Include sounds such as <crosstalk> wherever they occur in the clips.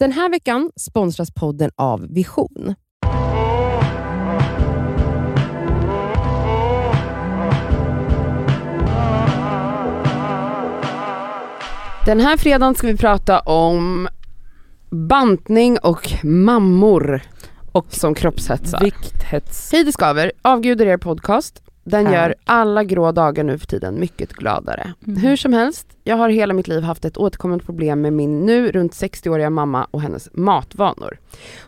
Den här veckan sponsras podden av Vision. Den här fredagen ska vi prata om bantning och mammor och som kroppshetsar. Vikthets. Hej det skaver, avgudar er podcast. Den gör alla grå dagar nu för tiden mycket gladare. Mm. Hur som helst, jag har hela mitt liv haft ett återkommande problem med min nu runt 60-åriga mamma och hennes matvanor.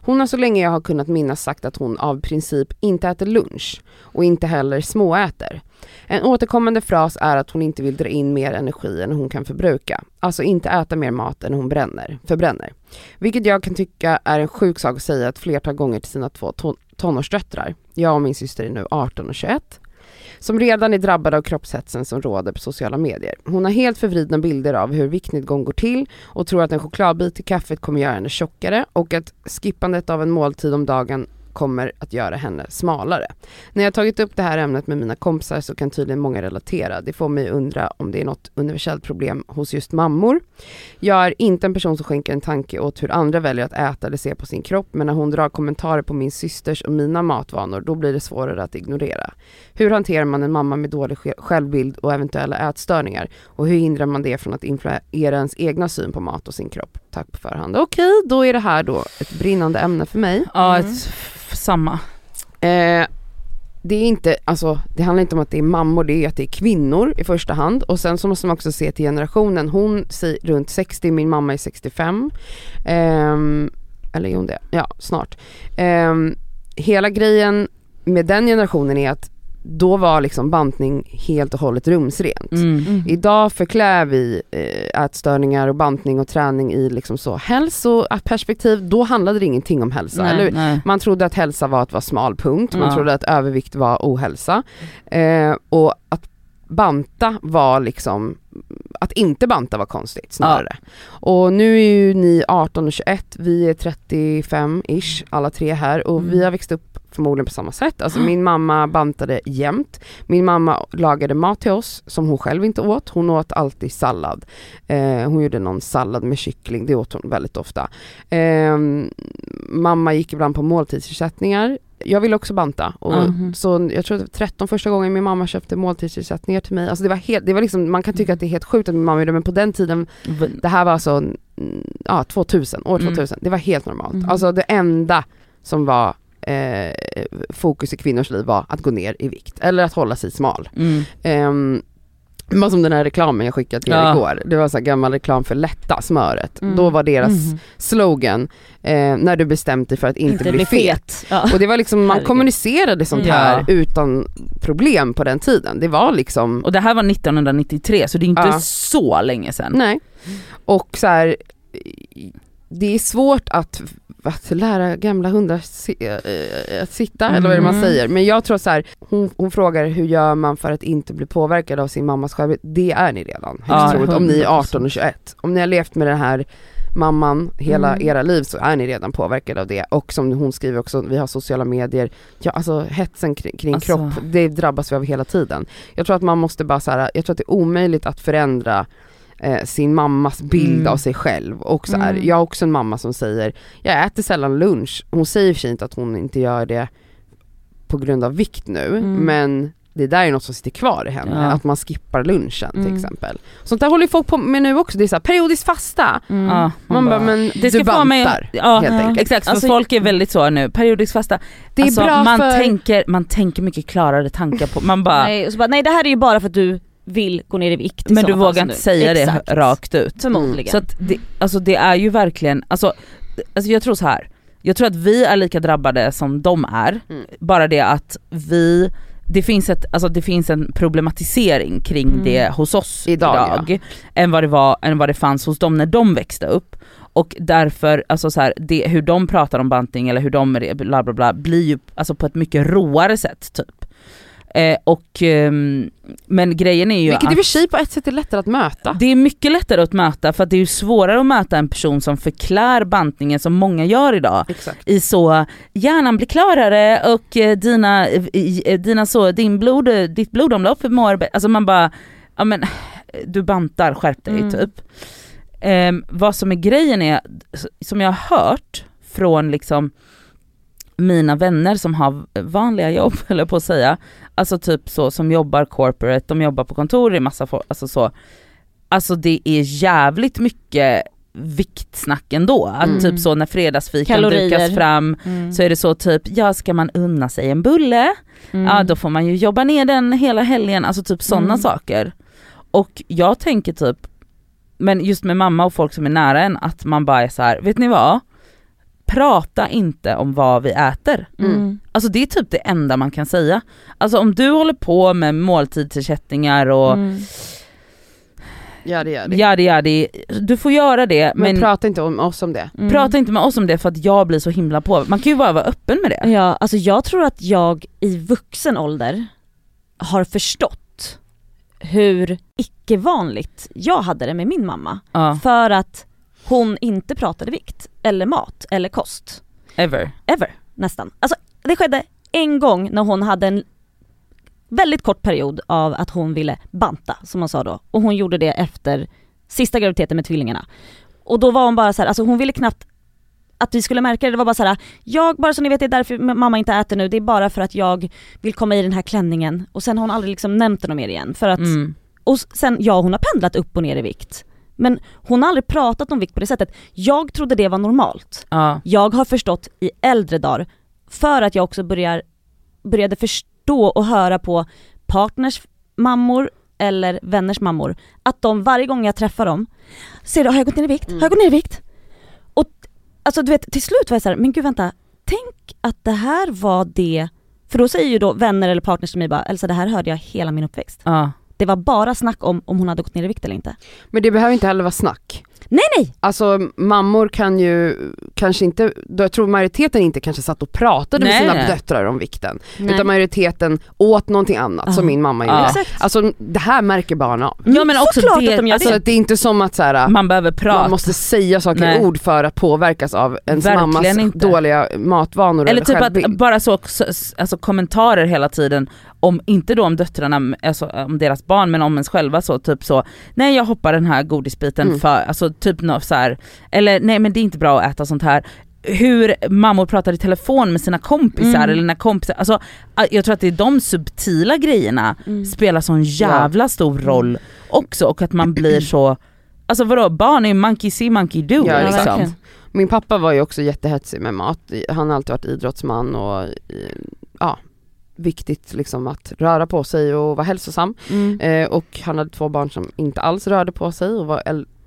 Hon har så länge jag har kunnat minnas sagt att hon av princip inte äter lunch och inte heller småäter. En återkommande fras är att hon inte vill dra in mer energi än hon kan förbruka. Alltså inte äta mer mat än hon bränner, förbränner. Vilket jag kan tycka är en sjuk sak att säga ett flertal gånger till sina två ton- tonårsdöttrar. Jag och min syster är nu 18 och 21 som redan är drabbade av kroppshetsen som råder på sociala medier. Hon har helt förvridna bilder av hur viktnedgång går till och tror att en chokladbit i kaffet kommer göra henne tjockare och att skippandet av en måltid om dagen kommer att göra henne smalare. När jag tagit upp det här ämnet med mina kompisar så kan tydligen många relatera. Det får mig undra om det är något universellt problem hos just mammor. Jag är inte en person som skänker en tanke åt hur andra väljer att äta eller se på sin kropp, men när hon drar kommentarer på min systers och mina matvanor, då blir det svårare att ignorera. Hur hanterar man en mamma med dålig självbild och eventuella ätstörningar? Och hur hindrar man det från att influera ens egna syn på mat och sin kropp? Tack på förhand. Okej, då är det här då ett brinnande ämne för mig. Ja, Mm. ett, samma. Eh, det är inte, alltså det handlar inte om att det är mammor, det är att det är kvinnor i första hand och sen så måste man också se till generationen. Hon säger runt 60, min mamma är 65. Ehm, eller är hon det? Ja, snart. Ehm, hela grejen med den generationen är att då var liksom bantning helt och hållet rumsrent. Mm. Idag förklär vi eh, ätstörningar och bantning och träning i liksom så hälsoperspektiv, då handlade det ingenting om hälsa, eller hur? nej. Man trodde att hälsa var att vara smal punkt, man Ja. trodde att övervikt var ohälsa. Eh, och att banta var liksom, att inte banta var konstigt snarare. Och nu är ju ni 18 och 21, vi är 35-ish alla tre här och Mm. vi har växt upp förmodligen på samma sätt. Alltså <gasps> min mamma bantade jämt. Min mamma lagade mat till oss som hon själv inte åt. Hon åt alltid sallad. Eh, hon gjorde någon sallad med kyckling, det åt hon väldigt ofta. Eh, mamma gick ibland på måltidsersättningar. Jag ville också banta. Och Mhm. Så jag tror att det var 13 första gången min mamma köpte måltidsersättningar till mig. Alltså det var helt, det var liksom, man kan tycka att det är helt sjukt att min mamma gjorde men på den tiden, det här var alltså mm, ja, 2000, år Mm. 2000. Det var helt normalt. Mhm. Alltså det enda som var eh, fokus i kvinnors liv var att gå ner i vikt eller att hålla sig smal. Mm. Um, det var som den här reklamen jag skickade till er Ja. igår. Det var så gammal reklam för lätta smöret. Mm. Då var deras Mhm. slogan, eh, när du bestämt dig för att inte, bli fet. Ja. Och det var liksom, man Herregud. kommunicerade sånt Ja. här utan problem på den tiden. Det var liksom, Och det här var 1993 så det är inte så länge sedan. nej. Och så här, det är svårt att, att lära gamla hundar si, eh, att sitta, eller vad är det man Mm. säger. Men jag tror så här, hon, hon frågar hur gör man för att inte bli påverkad av sin mammas självbild. Det är ni redan, högst Ja, troligt, om ni är 100%. 18 och 21. Om ni har levt med den här mamman hela Mm. era liv så är ni redan påverkade av det. Och som hon skriver också, vi har sociala medier, ja alltså hetsen kring, kring Alltså. kropp, det drabbas vi av hela tiden. Jag tror att man måste bara så här, jag tror att det är omöjligt att förändra eh, sin mammas bild Mm. av sig själv. Och så här, Mm. Jag har också en mamma som säger, jag äter sällan lunch. Hon säger för sig inte att hon inte gör det på grund av vikt nu, Mm. men det där är något som sitter kvar i henne, Ja. att man skippar lunchen till Mm. exempel. Sånt där håller ju folk på med nu också, det är så här, periodisk fasta. Mm. Ja, Man bara, men det ska du bantar mig, ja, helt Ja. enkelt. exakt, för Alltså- folk är väldigt så nu, periodisk fasta. Det är alltså, bra man, för... tänker, man tänker mycket klarare tankar på, man bara, Nej, och så bara, nej det här är ju bara för att du vill gå ner i vikt men du vågar inte säga Exakt. det rakt ut. Förmodligen. Så att det, alltså det är ju verkligen, alltså, alltså jag tror så här. jag tror att vi är lika drabbade som de är, Mm. bara det att vi det finns, ett, alltså det finns en problematisering kring Mm. det hos oss Idag, idag, än, vad det var, än vad det fanns hos dem när de växte upp. Och därför, alltså så här, det, hur de pratar om bantning eller hur de bla bla bla blir ju alltså på ett mycket råare sätt typ. Eh, och, ehm, men grejen är ju Vilket i att och för sig på ett sätt är lättare att möta. det är mycket lättare att möta för att det är ju svårare att möta en person som förklär bantningen som många gör idag Exakt. i så hjärnan blir klarare och eh, dina, i- eh, dina så, din blod, eh, ditt blodomlopp mår bä- Alltså man bara, ja men du bantar, skärp dig Mm. typ. Ehm, vad som är grejen är, som jag har hört från liksom mina vänner som har vanliga jobb, <laughs> eller på att säga, alltså typ så som jobbar corporate, de jobbar på kontor i massa folk, alltså så. Alltså det är jävligt mycket viktsnack ändå. Att Mm. typ så när fredagsfikan Kalorier. dukas fram Mm. så är det så typ, ja ska man unna sig en bulle? Mm. Ja då får man ju jobba ner den hela helgen, alltså typ sådana Mm. saker. Och jag tänker typ, men just med mamma och folk som är nära en, att man bara är så här, vet ni vad? Prata inte om vad vi äter. Mm. Alltså det är typ det enda man kan säga. Alltså om du håller på med måltidsersättningar och Mm. Ja det gör det. jadi jadi, du får göra det Men, men, prata inte om oss om det. Mm. prata inte med oss om det för att jag blir så himla på. Man kan ju bara vara öppen med det. Ja, alltså jag tror att jag i vuxen ålder har förstått hur icke-vanligt jag hade det med min mamma. Ja, För att hon inte pratade vikt, eller mat, eller kost. ever. Ever, nästan. Alltså det skedde en gång när hon hade en väldigt kort period av att hon ville banta, som man sa då. Och hon gjorde det efter sista graviditeten med tvillingarna. Och då var hon bara så här, alltså hon ville knappt att vi skulle märka det, det var bara så här, jag, bara så ni vet det är därför mamma inte äter nu, det är bara för att jag vill komma i den här klänningen. Och sen har hon aldrig liksom nämnt det mer igen. För att, Mm. och sen, ja hon har pendlat upp och ner i vikt. Men hon har aldrig pratat om vikt på det sättet. Jag trodde det var normalt. Ja. Jag har förstått i äldre dagar, för att jag också börjar, började förstå och höra på partners mammor eller vänners mammor, att de varje gång jag träffar dem, ser du, har jag gått ner i vikt? Har jag gått ner i vikt? Och alltså du vet, till slut var jag såhär, men gud vänta, tänk att det här var det, för då säger ju då vänner eller partners till mig bara, Elsa det här hörde jag hela min uppväxt. Ja. Det var bara snack om om hon hade gått ner i vikt eller inte. Men det behöver inte heller vara snack. Nej nej! Alltså mammor kan ju kanske inte, då jag tror majoriteten inte kanske satt och pratade med Nej, sina nej. döttrar om vikten. nej. Utan majoriteten åt någonting annat Ja. som min mamma Ja. gjorde. Exakt. Alltså det här märker barn av. Ja men också Såklart det, att de gör alltså, Så att det är inte som att så här, man behöver prata. man måste säga saker Nej. i ord för att påverkas av ens Verkligen mammas inte. dåliga matvanor Eller typ självbild. att bara så, så- alltså kommentarer hela tiden om, inte då om döttrarna, alltså om deras barn men om ens själva så, typ så, nej jag hoppar den här godisbiten Mm. för, alltså typ något så här, eller nej men det är inte bra att äta sånt här. Hur mammor pratar i telefon med sina kompisar Mm. eller när kompisar, alltså jag tror att det är de subtila grejerna Mm. spelar sån jävla stor roll också och att man blir så, alltså vadå barn är ju monkey see monkey do Ja, liksom. verkligen. Min pappa var ju också jättehetsig med mat. Han har alltid varit idrottsman och ja, viktigt liksom att röra på sig och vara hälsosam. Mm. Eh, och han hade två barn som inte alls rörde på sig och var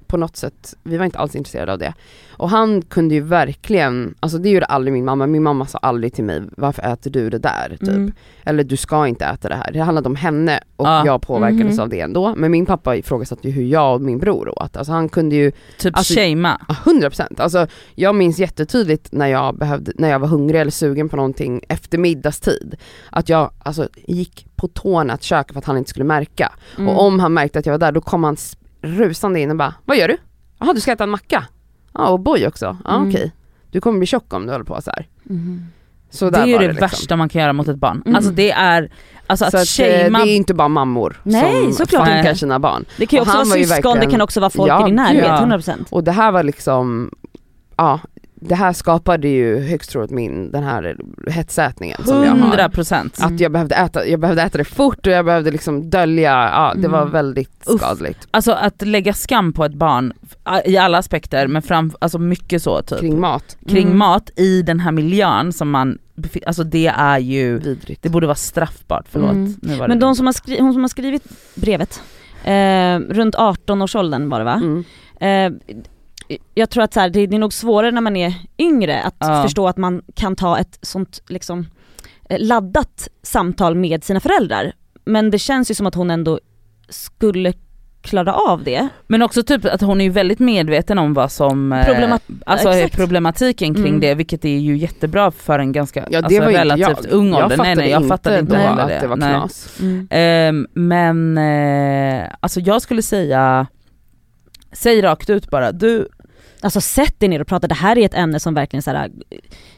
på något sätt, vi var inte alls intresserade av det. Och han kunde ju verkligen, alltså det gjorde aldrig min mamma, min mamma sa aldrig till mig varför äter du det där? Typ. Mm. Eller du ska inte äta det här. Det handlade om henne och Ja. jag påverkades Mhm. av det ändå. Men min pappa ifrågasatte ju hur jag och min bror åt. Alltså han kunde ju Typ Alltså- shamea. Ja, 100%. Alltså, jag minns jättetydligt när jag, behövde, när jag var hungrig eller sugen på någonting efter middagstid. Att jag alltså, gick på tårna att köka för att han inte skulle märka. Mm. Och om han märkte att jag var där då kom han rusande in och bara Vad gör du? Jaha du ska äta en macka? Ja och boy också? Ja Mm. okej. Du kommer bli tjock om du håller på så här. Mhm. Så Det är ju var det, liksom. värsta man kan göra mot ett barn. Mm. Alltså det är, alltså Så att, att, eh, shamea det är inte bara mammor Nej, som såklart funkar sina barn. Det kan ju också vara syskon, det verkligen- kan också vara folk Ja, i din närhet, gud. 100%. Och det här var liksom, ja det här skapade ju högst troligt min, den här hetsätningen som jag har. 100 procent. Att jag behövde äta, jag behövde äta det fort och jag behövde liksom dölja, ja det var Mm. väldigt Uff. skadligt. Alltså att lägga skam på ett barn i alla aspekter men fram, alltså mycket så typ. Kring, Kring mat, Mm. mat i den här miljön som man, alltså det är ju, vidrigt. det borde vara straffbart, förlåt. Mm. Nu var Men det de som har skri- hon som har skrivit brevet, eh, runt 18-årsåldern var det va? Mm. Eh, jag tror att så här, det, det är nog svårare när man är yngre att Ja. förstå att man kan ta ett sånt liksom eh, laddat samtal med sina föräldrar. Men det känns ju som att hon ändå skulle klara av det. Men också typ att hon är ju väldigt medveten om vad som, eh, Problemat- alltså exakt. problematiken kring Mm. det vilket är ju jättebra för en ganska Ja det alltså, relativt jag. ung jag ålder. Nej nej jag fattade inte då heller att det. det var knas. Ehm, men eh, alltså jag skulle säga, säg rakt ut bara, du, Alltså sätt er ner och prata, det här är ett ämne som verkligen så här,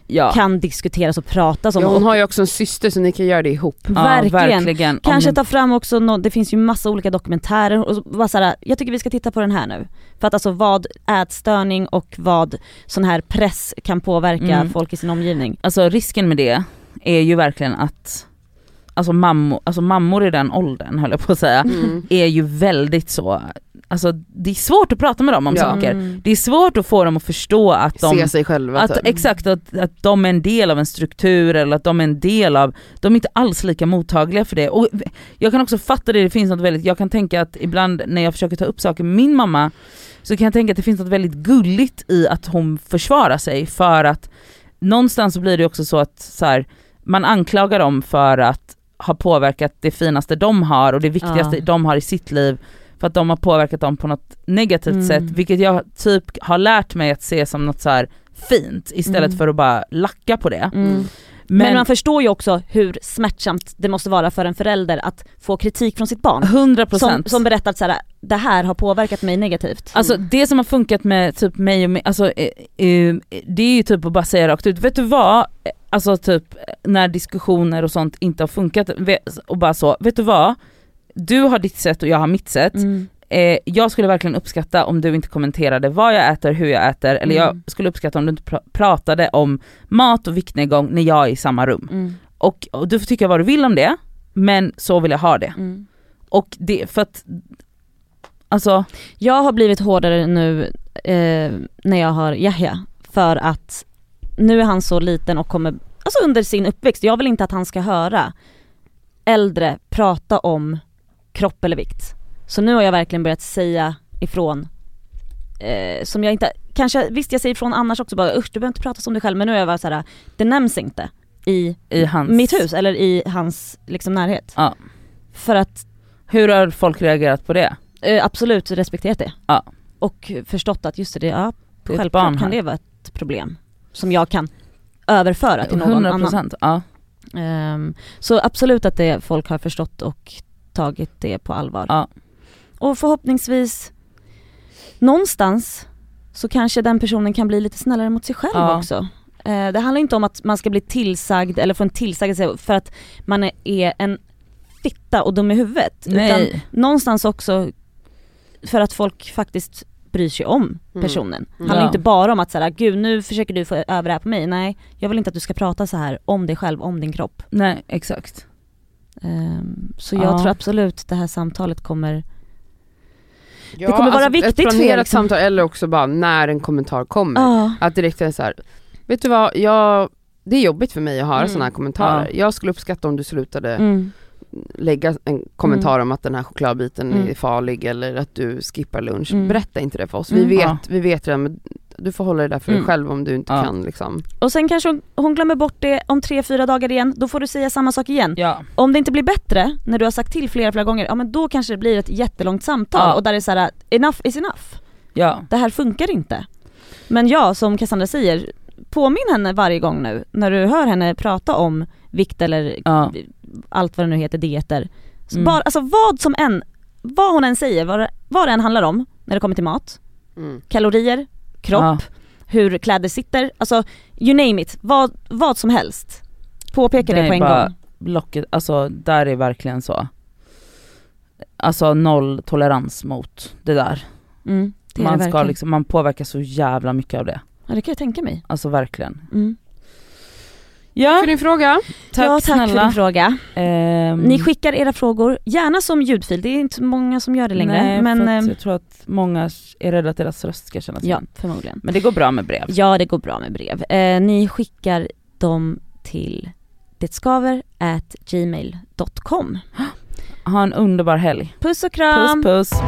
Ja. kan diskuteras och pratas om. Ja, hon har ju också en syster så ni kan göra det ihop. Ja, verkligen. Kanske hon- ta fram också, nå- det finns ju massa olika dokumentärer och bara så här, jag tycker vi ska titta på den här nu. För att alltså vad ätstörning och vad sån här press kan påverka Mm. folk i sin omgivning. Alltså risken med det är ju verkligen att Alltså, mammor, alltså mammor i den åldern höll jag på att säga, Mm. är ju väldigt så, alltså det är svårt att prata med dem om Ja. saker. Mm. Det är svårt att få dem att förstå att de Se sig själva att, typ. exakt, att, att de är en del av en struktur eller att de är en del av, de är inte alls lika mottagliga för det. Och jag kan också fatta det, det finns något väldigt, jag kan tänka att ibland när jag försöker ta upp saker med min mamma så kan jag tänka att det finns något väldigt gulligt i att hon försvarar sig för att någonstans så blir det också så att så här, man anklagar dem för att ha påverkat det finaste de har och det viktigaste Ja. de har i sitt liv för att de har påverkat dem på något negativt Mm. sätt, vilket jag typ har lärt mig att se som något så här fint istället Mm. för att bara lacka på det. Mm. Mm. Men, Men, man förstår ju också hur smärtsamt det måste vara för en förälder att få kritik från sitt barn. 100% Som, som berättar att så här, det här har påverkat mig negativt. Alltså det som har funkat med typ mig och mig, alltså eh, eh, det är ju typ att bara säga rakt ut, vet du vad? Alltså typ när diskussioner och sånt inte har funkat och bara så, vet du vad? Du har ditt sätt och jag har mitt sätt. Mm. Eh, jag skulle verkligen uppskatta om du inte kommenterade vad jag äter, hur jag äter, eller jag Mm. skulle uppskatta om du inte pra- pratade om mat och viktnedgång när jag är i samma rum. Mm. Och, och du får tycka vad du vill om det, men så vill jag ha det. Mm. Och det, för att, alltså, Jag har blivit hårdare nu eh, när jag har Yahya för att nu är han så liten och kommer, alltså under sin uppväxt, jag vill inte att han ska höra äldre prata om kropp eller vikt. Så nu har jag verkligen börjat säga ifrån eh, som jag inte, kanske, visst jag säger ifrån annars också bara usch du behöver inte prata som dig själv men nu är jag bara såhär, det nämns inte i i hans... mitt hus eller i hans liksom närhet. Ja. För att Hur har folk reagerat på det? eh, absolut respekterat det. Ja. Och förstått att just det, ja Det självklart kan det vara ett problem som jag kan överföra till någon 100%, annan. ja. Ehm, så absolut att det folk har förstått och tagit det på allvar. Ja. Och förhoppningsvis någonstans så kanske den personen kan bli lite snällare mot sig själv Ja. också. Eh, det handlar inte om att man ska bli tillsagd eller få en tillsagelse för att man är- en fitta och dum i huvudet. Utan Nej. någonstans också för att folk faktiskt bryr sig om Mm. personen. Det Mm. handlar Ja. inte bara om att säga gud nu försöker du få över det här på mig. Nej, jag vill inte att du ska prata så här om dig själv, om din kropp. Nej exakt. Ehm, så jag Ja. tror absolut det här samtalet kommer Ja, kommer vara viktigt Ett för er, planerat liksom. samtal eller också bara när en kommentar kommer. Ja. Att direkt är så här, vet du vad, jag, det är jobbigt för mig att höra Mm. sådana här kommentarer. Jag skulle uppskatta om du slutade Mm. lägga en kommentar om att den här chokladbiten Mm. är farlig eller att du skippar lunch. Mm. Berätta inte det för oss. Mm. Vi vet, Ja. vi vet redan, du får hålla det där för dig Mm. själv om du inte Ja. kan liksom. Och sen kanske hon, hon glömmer bort det om tre, fyra dagar igen, då får du säga samma sak igen. Ja. Om det inte blir bättre, när du har sagt till flera, flera gånger, ja men då kanske det blir ett jättelångt samtal Ja. och där det är så här: enough is enough. Ja. Det här funkar inte. Men ja, som Cassandra säger, påminn henne varje gång nu när du hör henne prata om vikt eller Ja. allt vad det nu heter, dieter. Mm. bara, alltså vad som än, vad hon än säger, vad det, vad det än handlar om när det kommer till mat, Mm. kalorier, kropp, Ja. hur kläder sitter, alltså you name it, vad, vad som helst. Påpeka det, är på en bara gång. Blocket, alltså där är verkligen så. Alltså noll tolerans mot det där. Mm, det man det ska verkligen. liksom, man påverkas så jävla mycket av det. Ja det kan jag tänka mig. Alltså verkligen. Mm. Ja, För din fråga. tack, ja, tack snälla. för din fråga. Ehm, Ni skickar era frågor, gärna som ljudfil, det är inte många som gör det längre. Nej, men för att ehm, jag tror att många är rädda att deras röst ska kännas ja, igen. förmodligen. Men det går bra med brev. Ja det går bra med brev. Eh, ni skickar dem till detskaver at gmail.com. Ha en underbar helg. Puss och kram! Puss puss.